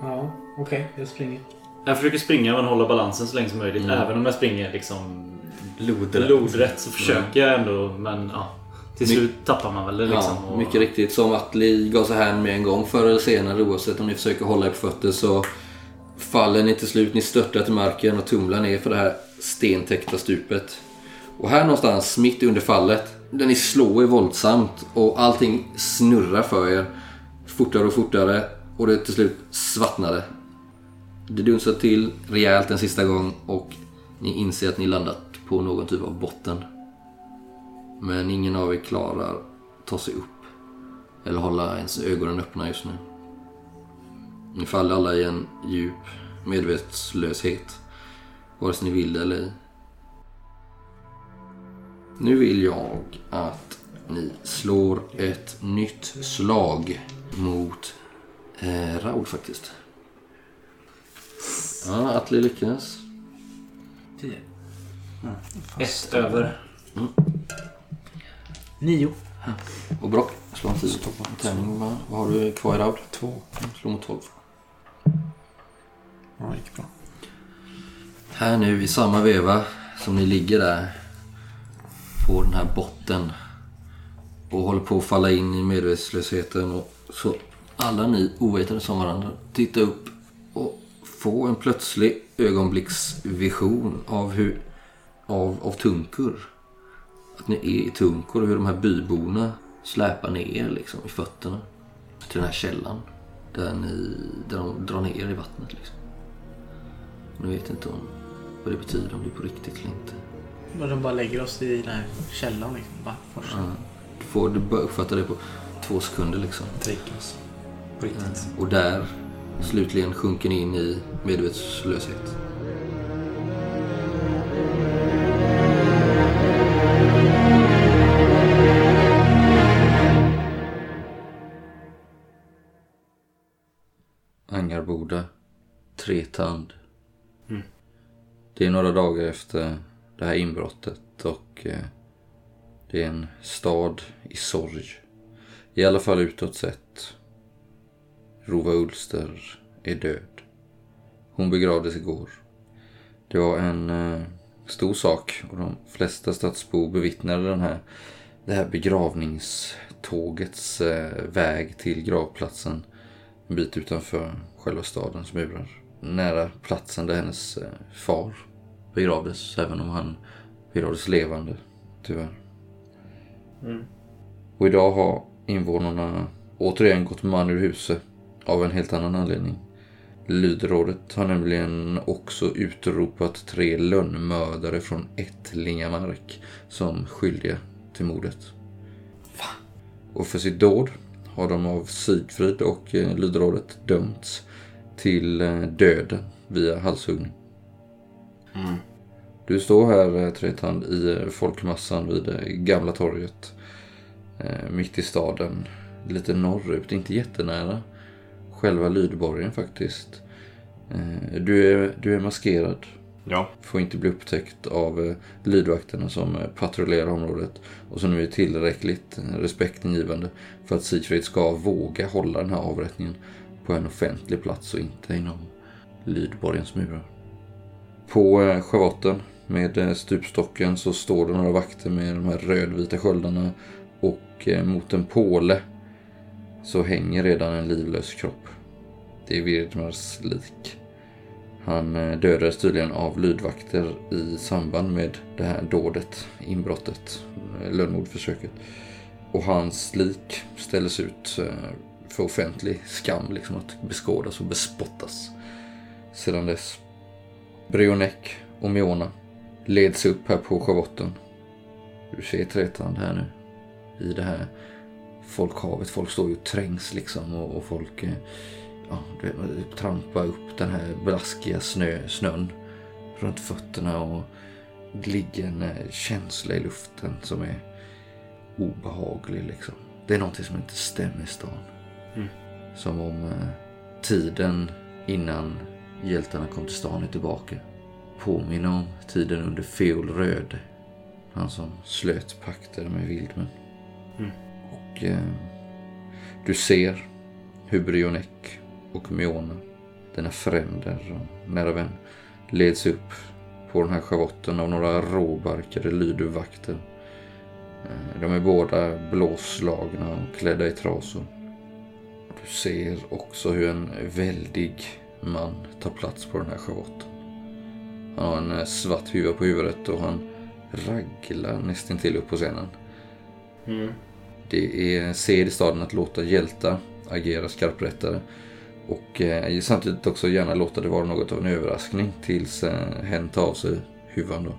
Ja, okej. jag springer. Jag försöker springa men hålla balansen så länge som möjligt. Även om jag springer liksom lodrätt, lodrätt så försöker jag ändå. Men ja, till slut tappar man väl det liksom. Ja, och- mycket riktigt. Som Atli gav sig hän med en gång förr eller senare oavsett om ni försöker hålla er på fötter så faller ni till slut. Ni störtar till marken och tumlar ner för det här stentäckta stupet. Och här någonstans mitt under fallet där ni slår er våldsamt och allting snurrar för er fortare och fortare och det till slut svartnade. Det dunsar till rejält en sista gång och ni inser att ni landat på någon typ av botten. Men ingen av er klarar ta sig upp. Eller hålla ens ögonen öppna just nu. Ni faller alla i en djup medvetslöshet. Vare sig ni vill det eller ej. Nu vill jag att ni slår ett nytt slag mot eh, Raud faktiskt. Ja, Atle lyckades. Tio. Ett över. Nio. Och Brock, slå en 10 på tärning. va? Vad har du kvar i raud? Två. Slå mot 12. Ja, det gick bra. Här nu i samma veva som ni ligger där på den här botten och håller på att falla in i medvetslösheten och så alla ni ovetande som varandra tittar upp och får en plötslig ögonblicksvision av hur av, av Tunkur. Att ni är i Tunkur och hur de här byborna släpar ner er liksom i fötterna till den här källan där, ni, där de drar ner er i vattnet liksom. Ni vet inte om vad det betyder, om det är på riktigt eller inte. Men de bara lägger oss i den här källan liksom. Bara först. Ja. Du, får, du bör uppfatta det på två sekunder liksom. Trickens. På riktigt. Och där slutligen sjunker ni in i medvetslöshet. Angarboda, Tretand. Det är några dagar efter det här inbrottet och eh, det är en stad i sorg. I alla fall utåt sett. Rova Ulster är död. Hon begravdes igår. Det var en eh, stor sak och de flesta stadsbor bevittnade den här, det här begravningstågets eh, väg till gravplatsen en bit utanför själva stadens murar. Nära platsen där hennes eh, far begravdes, även om han begravdes levande, tyvärr. Och idag har invånarna återigen gått man ur huset av en helt annan anledning. Lydrådet har nämligen också utropat tre lönnmördare från Ättlingamark som skyldiga till mordet. Och för sitt dåd har de av Sigfrid och eh, Lydrådet dömts till eh, döden via halshuggning. Du står här, eh, Tretand, i eh, folkmassan vid eh, Gamla torget. Mitt i staden. Lite norrut, inte jättenära. Själva Lydborgen faktiskt. Du, är, du är maskerad. Ja. Får inte bli upptäckt av lydvakterna som patrullerar området. Och som nu är tillräckligt respektingivande för att Sigfrid ska våga hålla den här avrättningen på en offentlig plats och inte inom Lydborgens murar. På schavotten med eh, stupstocken så står det några vakter med de här rödvita sköldarna och eh, mot en påle så hänger redan en livlös kropp. Det är Virdmars lik. Han eh, dödades tydligen av lydvakter i samband med det här dådet, inbrottet, lönnmordförsöket. Och hans lik ställdes ut för offentlig skam, liksom att beskådas och bespottas. Sedan dess. Brionek och Miona leds upp här på schavotten. Du ser Tretand här nu. I det här folkhavet. Folk står ju och trängs liksom och, och folk eh, ja, trampar upp den här blaskiga snö, snön runt fötterna och det ligger en eh, känsla i luften som är obehaglig liksom. Det är någonting som inte stämmer i stan. Som om eh, tiden innan hjältarna kom till stan är tillbaka. Påminner om tiden under Feol Röd. Han som slöt pakter med Vildmen. Och eh, du ser hur Brionek och Miona, denna fränder och nära vän, leds upp på den här schavotten av några råbarkade lyduvakter. Eh, De är båda blåslagna och klädda i trasor. Du ser också hur en väldig man tar plats på den här schavotten. Han har en eh, svart huva på huvudet och han raglar nästintill upp på scenen. Det är sed i staden att låta hjältar agera skarprättare. Och eh, samtidigt också gärna låta det vara något av en överraskning tills eh, hen tar av sig huvan då.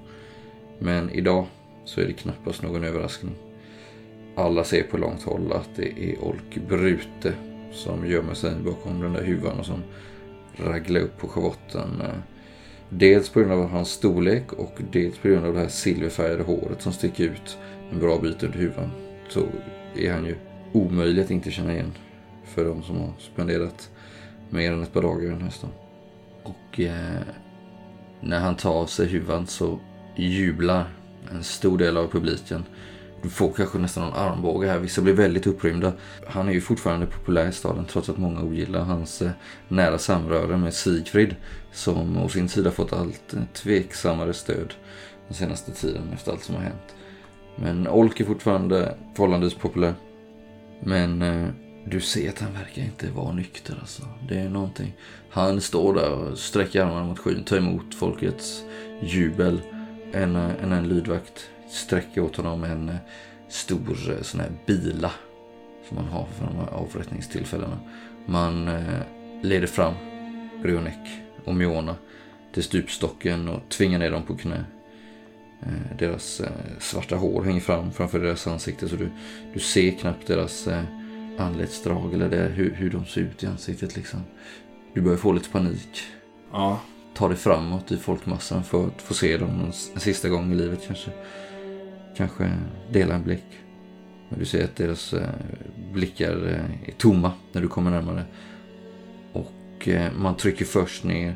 Men idag så är det knappast någon överraskning. Alla ser på långt håll att det är Olk Brute som gömmer sig bakom den där huvan och som raglar upp på schavotten. eh, Dels på grund av hans storlek och dels på grund av det här silverfärgade håret som sticker ut en bra bit under huvan. Så är han ju omöjlig att inte känna igen för de som har spenderat mer än ett par dagar i den här stan. Och eh, när han tar av sig huvan så jublar en stor del av publiken. Du får kanske nästan en armbåge här. Vissa blir väldigt upprymda. Han är ju fortfarande populär i staden trots att många ogillar hans eh, nära samröre med Sigfrid som å sin sida fått allt tveksammare stöd den senaste tiden efter allt som har hänt. Men Olk är fortfarande förhållandevis populär. Men eh, du ser att han verkar inte vara nykter alltså. Det är någonting. Han står där och sträcker armarna mot skyn, tar emot folkets jubel. En, eh, en, en lydvakt sträcker åt honom en eh, stor eh, sån här bila som man har för de här avrättningstillfällena. Man eh, leder fram Brionek och Miona till stupstocken och tvingar ner dem på knä. Eh, deras eh, svarta hår hänger fram framför deras ansikte så du, du ser knappt deras eh, anletsdrag eller det, hur, hur de ser ut i ansiktet liksom. Du börjar få lite panik. Ja. Ta dig framåt i folkmassan för att få se dem en, sista gång i livet kanske. Kanske dela en blick. Men du ser att deras blickar är tomma när du kommer närmare. Och eh, man trycker först ner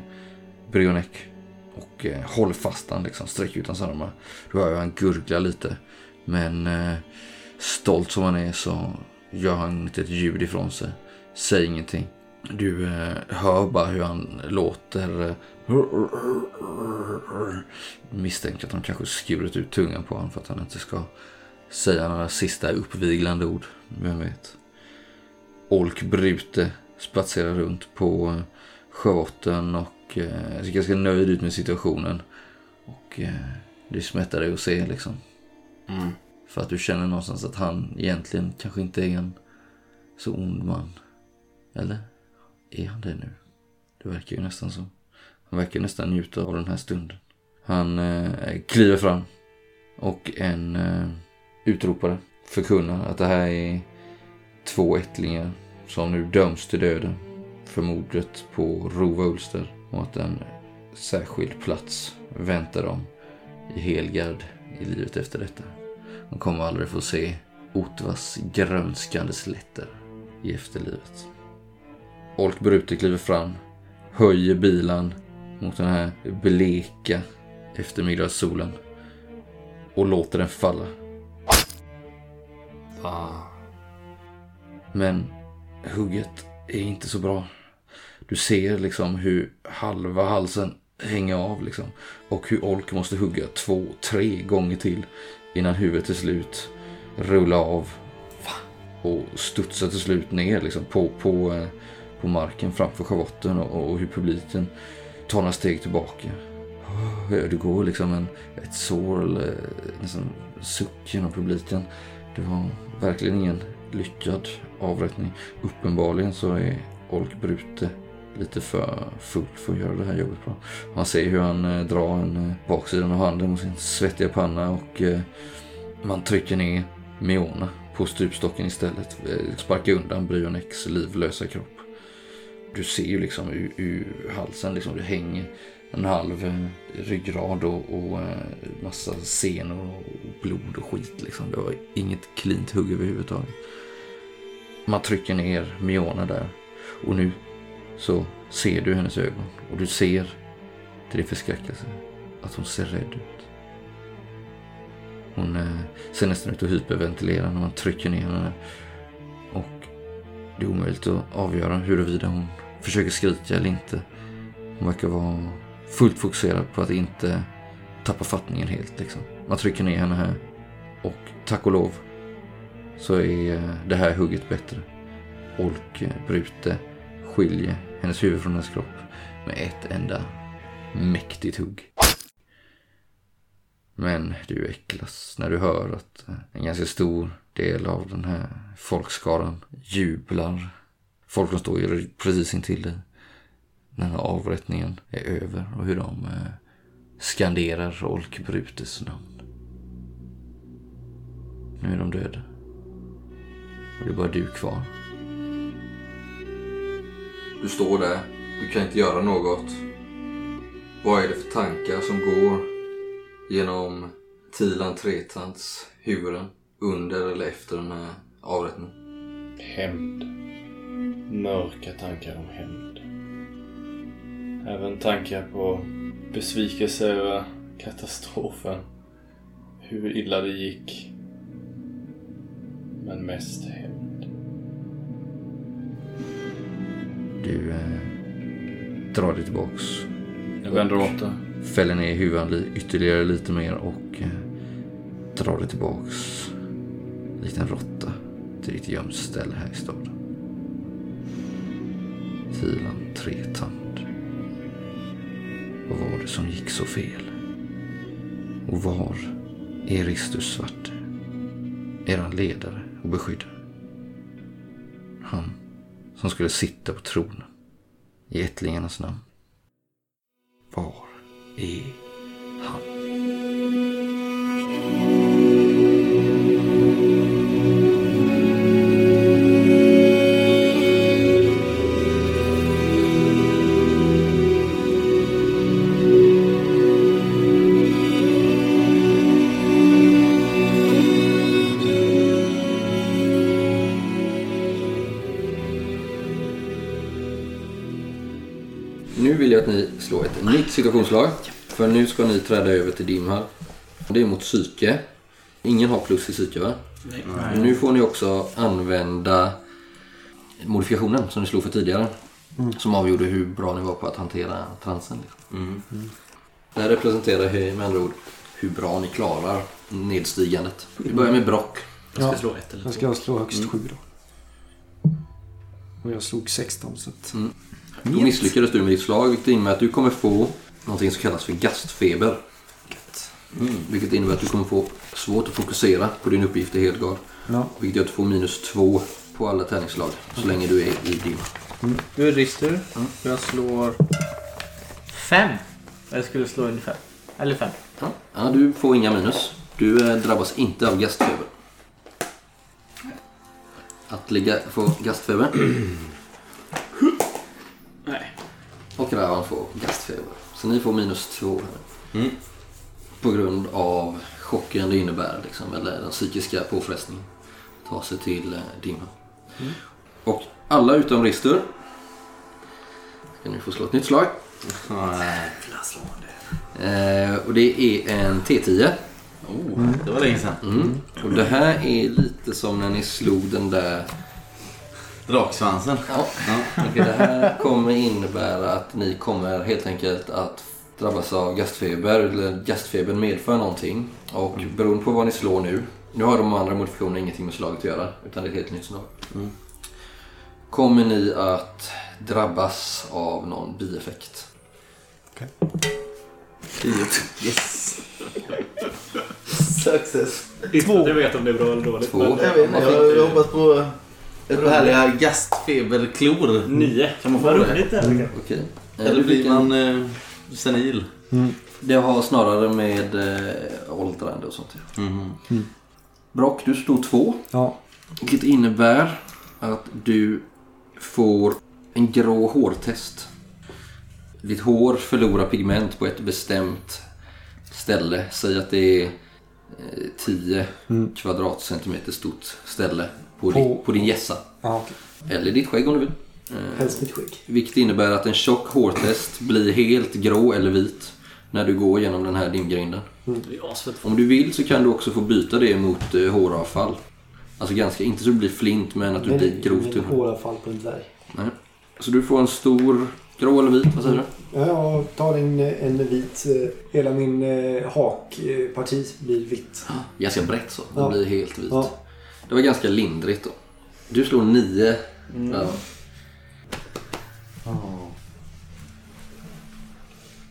Brionek och eh, håller fast den, liksom, sträcker ut hans armar. Du hör jag han gurglar lite. Men eh, stolt som han är så gör han inte ett ljud ifrån sig. Säger ingenting. Du eh, hör bara hur han låter. Eh, misstänker att de kanske skurit ut tungan på honom för att han inte ska säga några sista uppviglande ord. Vem vet. Olk Brute spatserar runt på schavotten och eh, ser ganska nöjd ut med situationen. Och eh, det smärtar dig att se liksom. Mm. För att du känner någonstans att han egentligen kanske inte är en så ond man. Eller? Är han det nu? Det verkar ju nästan så. Han verkar nästan njuta av den här stunden. Han eh, kliver fram och en eh, utropare förkunnar att det här är två ättlingar som nu döms till döden för mordet på Rova Ulster och att en särskild plats väntar dem i Helgard i livet efter detta. De kommer aldrig få se Otvas grönskande slätter i efterlivet. Olk Brute kliver fram, höjer bilan mot den här bleka eftermiddagssolen och låter den falla. Fan. Men hugget är inte så bra. Du ser liksom hur halva halsen hänger av liksom. Och hur Olk måste hugga två, tre gånger till innan huvudet till slut rullar av. Och studsar till slut ner liksom på, på, eh, på marken framför schavotten och, och hur publiken tar några steg tillbaka. Det går liksom en, ett sår eller eh, en suck genom publiken. Det var verkligen ingen lyckad avrättning. Uppenbarligen så är Olk Brute lite för full för att göra det här jobbet bra. Man ser hur han eh, drar en eh, baksidan av handen mot sin svettiga panna och eh, man trycker ner Miona på stupstocken istället. Eh, sparkar undan Bryonex livlösa kropp. Du ser ju liksom ur, ur halsen, liksom, det hänger en halv eh, ryggrad och, och eh, massa senor och blod och skit. Liksom. Det var inget klint hugg överhuvudtaget. Man trycker ner Miona där och nu så ser du hennes ögon och du ser till din förskräckelse att hon ser rädd ut. Hon eh, ser nästan ut att hyperventilera när man trycker ner henne. Och det är omöjligt att avgöra huruvida hon försöker skrika eller inte. Hon verkar vara fullt fokuserad på att inte tappa fattningen helt. Liksom. Man trycker ner henne här. Och tack och lov så är eh, det här hugget bättre. Olk eh, Brute skiljer hennes huvud från hennes kropp med ett enda mäktigt hugg. Men du äcklas när du hör att eh, en ganska stor del av den här folkskaran jublar. Folk som står precis intill dig. När avrättningen är över och hur de eh, skanderar Olk Brutes namn. Nu är de döda. Och det är bara du kvar. Du står där. Du kan inte göra något. Vad är det för tankar som går genom Tilan Tretants huvuden under eller efter den här avrättningen? Hämnd. Mörka tankar om hämnd. Även tankar på besvikelse över katastrofen. Hur illa det gick. Men mest hämnd. Du eh, drar dig tillbaks. Jag vänder åter. Fäller ner huvudet li- ytterligare lite mer och eh, drar dig tillbaks. Likt en råtta till ditt gömställe här i staden. Filan Tretand. Vad var det som gick så fel? Och var är Ristus Svarte? Eran ledare och beskyddare. Han som skulle sitta på tronen i ättlingarnas namn. Var är han? Situationslag. För nu ska ni träda över till Dimhall. Det är mot psyke. Ingen har plus i psyke va? Nej. Nu får ni också använda modifikationen som ni slog för tidigare. Som avgjorde hur bra ni var på att hantera transen. Liksom. Det här representerar med andra ord hur bra ni klarar nedstigandet. Vi börjar med Brock. Jag ska Ja. slå ett eller Jag ska slå högst sju då. Och jag slog 16 så att... Då misslyckades du med ditt slag vilket innebär att du kommer få någonting som kallas för gastfeber. Mm. Vilket innebär att du kommer få svårt att fokusera på din uppgift i Helgard. Ja. Vilket gör att du får minus två på alla tärningsslag så länge du är i din. Du är ristur. Jag slår fem. Jag skulle slå ungefär. Eller fem. Ja, du får inga minus. Du eh, drabbas inte av gastfeber. Att ligga, få gastfeber. Nej. Och Ravan får gastfeber. Så ni får minus två här. På grund av chocken det innebär, liksom, eller den psykiska påfrestningen. Ta sig till eh, dimma. Och alla utom Rister. Ska ni få slå ett nytt slag. Nej. Eh, och det är en T10. Oh, det var länge sedan. Mm. Och det här är lite som när ni slog den där Draksvansen. Ja. Ja. Och det här kommer innebära att ni kommer helt enkelt att drabbas av gastfeber. Eller gastfebern medför någonting. Och beroende på vad ni slår nu. Nu har de andra modifikationerna ingenting med slaget att göra. Utan det är ett helt nytt slag. Kommer ni att drabbas av någon bieffekt. Yes. Success. Två. Jag vet om det är bra eller dåligt. Två. men- Jag vet jag, jag hoppas på ett par härliga gastfeberklor. Nio. Kan man få Vad roligt det är. Okej. Eh, Eller blir vilken- man eh, senil? Det har snarare med eh, åldrande och sånt göra. Mhm. Brock, du står två. Ja. Vilket innebär att du får en grå hårtest. Ditt hår förlorar pigment på ett bestämt ställe. Säg att det är eh, 10 kvadratcentimeter stort ställe på, På- Din, på din gässa. Ja, okej. Eller ditt skägg om du vill. Eh, Helst mitt skägg. vilket innebär att en tjock hårtest blir helt grå eller vit när du går genom den här dimgrinden. Asfett. Om du vill så kan du också få byta det mot eh, håravfall. Alltså ganska, inte så det blir flint men att du blir grovt Men tunn. håravfall på en dvärg. Nej. Så du får en stor, grå eller vit, vad säger du? Ja, jag tar en, en vit. eh, Hela min eh, hakparti blir vitt. Ganska brett så, det Ja. blir helt vit. Ja. Det var ganska lindrigt då. Du slår nio. Ja.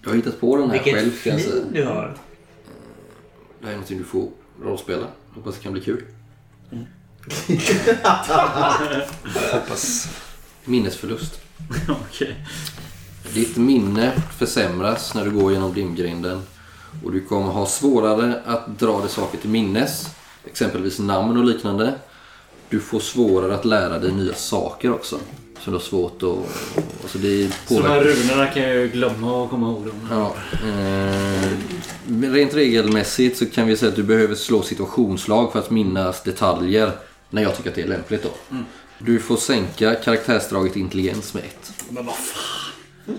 Du har hittat på den här Vilket själv jag säga. flin du har. Det här är någonting du får rollspela. Hoppas det kan bli kul. Hoppas. Minnesförlust. Okej. Ditt minne försämras när du går genom dimgrinden och du kommer ha svårare att dra dig saker till minnes, exempelvis namn och liknande. Du får svårare att lära dig nya saker också. Så du har svårt att... Alltså det Så de här runorna kan jag ju glömma och komma ihåg dem. Ja, eh, rent regelmässigt så kan vi säga att du behöver slå situationsslag för att minnas detaljer när jag tycker att det är lämpligt. Då. Du får sänka karaktärsdraget intelligens med ett. Men vad fan.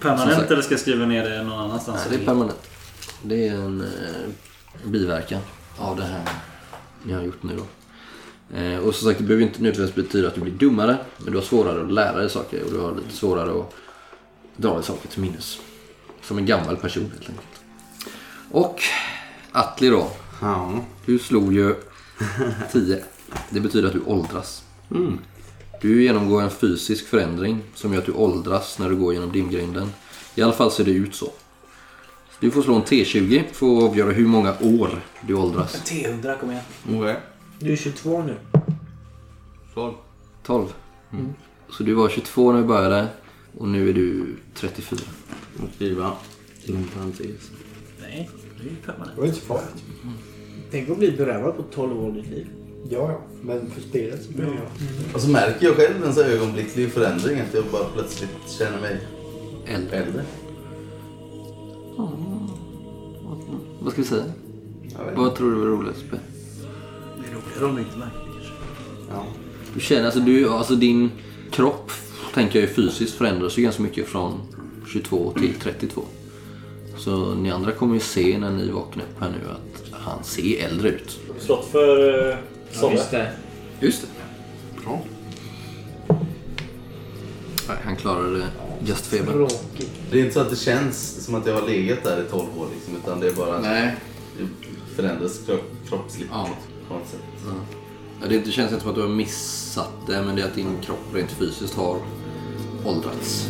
Permanent eller ska jag skriva ner det någon annanstans? Nej, det är permanent. Det är en eh, biverkan av det här ni har gjort nu då. Eh, och som sagt, det behöver inte nödvändigtvis betyda att du blir dummare. Men du har svårare att lära dig saker och du har lite svårare att dra dig saker till minnes. Som en gammal person helt enkelt. Och Atli då. Ja. Du slog ju 10. Det betyder att du åldras. Du genomgår en fysisk förändring som gör att du åldras när du går genom dimgrinden. I alla fall ser det ut så. Du får slå en T20 för att avgöra hur många år du åldras. T100, kom igen. Okej. Du är 22 nu. Tolv. 12. Så du var 22 när vi började och nu är du 34. Och skriva inom parentes. Nej, det är ju permanent. Det var inte så farligt. Tänk att bli berövad på 12 år av ditt liv. Ja, ja. Men för spelet så blir jag... Och så märker jag själv en så här ögonblicklig förändring att jag bara plötsligt känner mig Äldre. äldre. Vad ska vi säga? Vad tror du var roligast? Det är roligare om du inte märker kanske. Ja. Du känner alltså, du, alltså din kropp tänker jag ju fysiskt förändras ju ganska mycket från 22 till 32. Så ni andra kommer ju se när ni vaknar upp här nu att han ser äldre ut. Slått för uh, Ja, just det. Just det. Bra. Nej, han klarade gästfeber. Tråkigt. Det är inte så att det känns som att jag har legat där i 12 år liksom, utan det är bara att Nej. det förändras kropp, kroppsligt Ja. på något sätt. Ja, det det känns inte som att du har missat det, men det är att din kropp rent fysiskt har åldrats.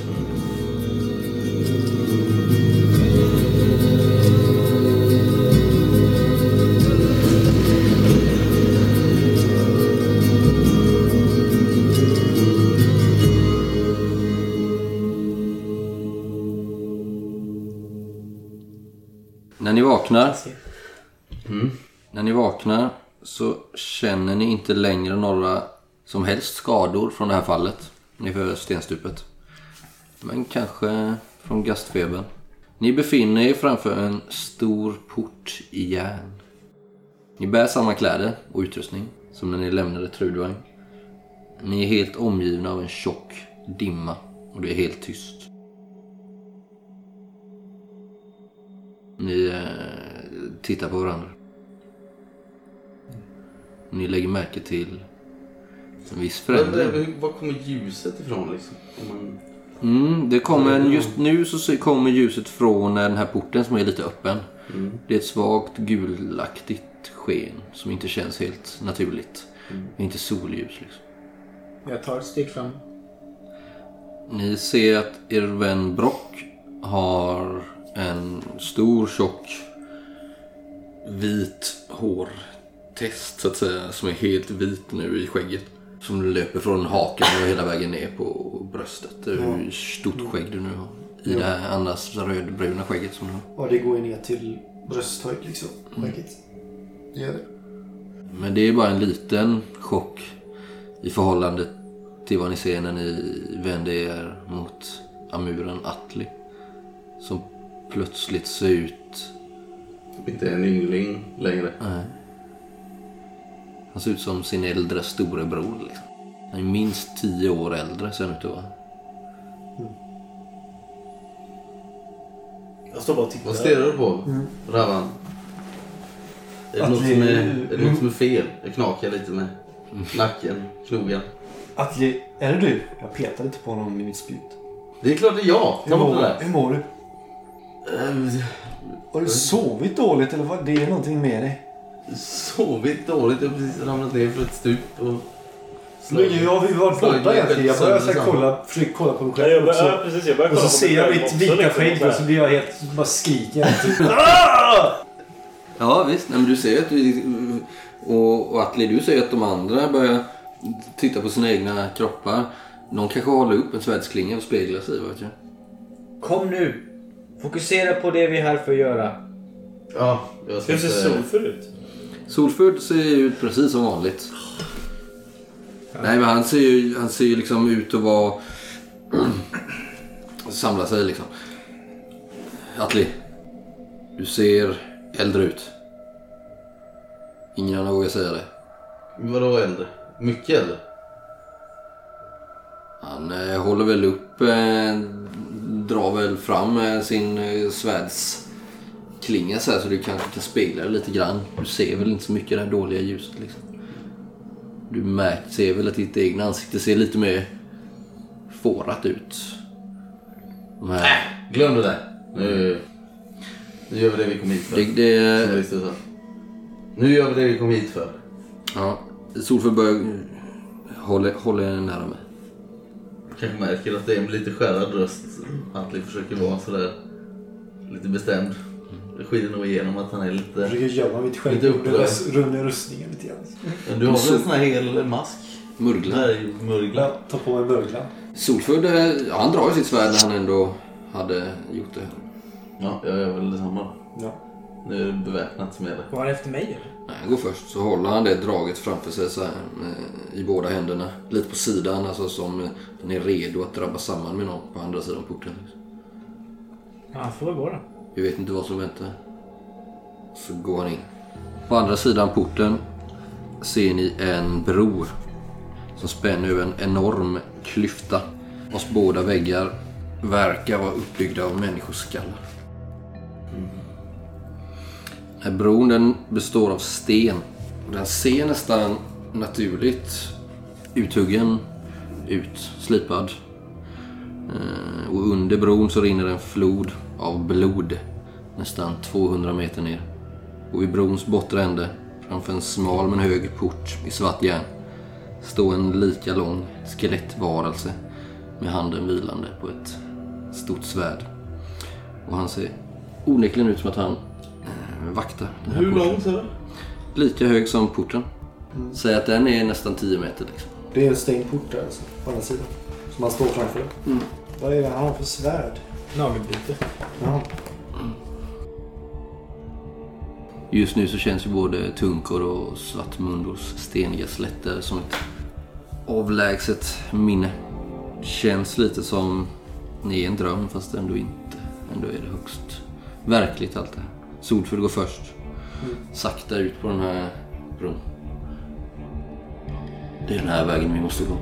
När ni vaknar När ni vaknar så känner ni inte längre några som helst skador från det här fallet nerför stenstupet. Men kanske från gastfebern. Ni befinner er framför en stor port i järn. Ni bär samma kläder och utrustning som när ni lämnade Trudvang. Ni är helt omgivna av en tjock dimma och det är helt tyst. Ni eh, tittar på varandra. Ni lägger märke till en viss förändring. Men, Var kommer ljuset ifrån liksom? Om man... Mm, det kommer en, just nu så kommer ljuset från den här porten som är lite öppen. Det är ett svagt gulaktigt sken som inte känns helt naturligt. Det är inte solljus liksom. Jag tar ett steg fram. Ni ser att er vän Brock har en stor tjock vit hårtest så att säga. Som är helt vit nu i skägget. Som löper från haken och hela vägen ner på bröstet. Hur stort skägg du nu har. I det här annars rödbruna skägget som du har. Ja, det går ju ner till brösthöjd liksom. Skägget. Det gör det. Men det är bara en liten chock i förhållande till vad ni ser när ni vänder er mot amuren Atli. Som plötsligt ser ut... Inte en yngling längre. Nej. Han ser ut som sin äldre storebror. Liksom. Han är minst tio år äldre ser han ut att vara. Jag står bara och tittar. Vad stirrar du på, Ravan? Är det, Att något vi- som är, är det något som är fel? Jag knakar lite med nacken, knogen. Atli, är det du? Jag petar lite på honom med mitt spjut. Det är klart det är jag! Hur Ta bort mår, det hur mår du? Eh, Har du sovit dåligt eller vad? Det är någonting med dig. Sovit dåligt, jag har precis ramlat ner för ett stup och... Men jag har ju varit borta egentligen. Jag börjar så här kolla, försöker kolla på mig Ja, jag själv börjar, ja, också. precis, jag börjar Och så ser jag mitt vita liksom, skägg här. och så blir jag helt... bara skriker. Ja visst, Nej, men du ser att du, och, och Atli, du ser att de andra börjar titta på sina egna kroppar. Någon kanske håller upp en svärdsklinga och speglar sig. Vet jag. Kom nu! Fokusera på det vi är här för att göra. Ja, jag ska Hur ser inte... Solfur ut? Solfurd ser ju ut precis som vanligt. Nej men han ser ju, han ser ju liksom ut att vara... Samla sig liksom. Atli. Du ser äldre ut. Ingen annan vågar säga det. Vadå äldre? Mycket äldre? Han eh, håller väl upp eh, drar väl fram eh, sin eh, svärdsklinga så här så du kanske kan spegla det lite grann. Du ser väl inte så mycket det här dåliga ljuset liksom. Du märker, ser väl att ditt egna ansikte ser lite mer fårat ut. De här, Glöm det där. Nu, nu gör vi det vi kom hit för. det, det, sa. Nu gör vi det vi kom hit för. ja, Solför börjar hålla, hålla nära mig. Kanske märker att det är med lite skärrad röst. Huntley försöker vara sådär lite bestämd. Det skiner nog igenom att han är Jag lite... försöker gömma mitt skägg Lite under, rustningen lite grann. Du har väl en sån här hel mask? Murgla. Dvärgmurgla. Ja, ta på mig mörglan. Solfudd, eh, ja, han drar ju sitt svärd när han ändå hade gjort det. Ja, jag gör väl detsamma. Ja. Nu är det beväpnat med det. Var han efter mig eller? Nej, Han går först så håller han det draget framför sig så här, eh, i båda händerna. Lite på sidan, alltså som eh, den är redo att drabba samman med någon på andra sidan porten. Ja, han får väl gå då. Vi vet inte vad som väntar. Så går han in. På andra sidan porten ser ni en bro som spänner över en enorm klyfta vars båda väggar verkar vara uppbyggda av människoskallar. Här bron den består av sten. Den ser nästan naturligt uthuggen ut, slipad. Eh, och under bron så rinner en flod av blod nästan 200 meter ner. Och vid brons bortre ände, framför en smal men hög port i svart järn, står en lika lång skelettvarelse med handen vilande på ett stort svärd. Och han ser onekligen ut som att han vaktar den här Hur porten. lång sa du? Lika hög som porten. Säg att den är nästan 10 meter liksom. Det är en stängd port där alltså, på andra sidan. Som han står framför. Mm. Vad är det han har för svärd? Nagelbite. Jaha. Just nu så känns ju både Tunkor och Svartmundos steniga slätter som ett avlägset minne. Känns lite som ni är en dröm fast ändå inte. Ändå är det högst verkligt allt det här. Solfull går först. Sakta ut på den här bron. Det är den här vägen vi måste gå.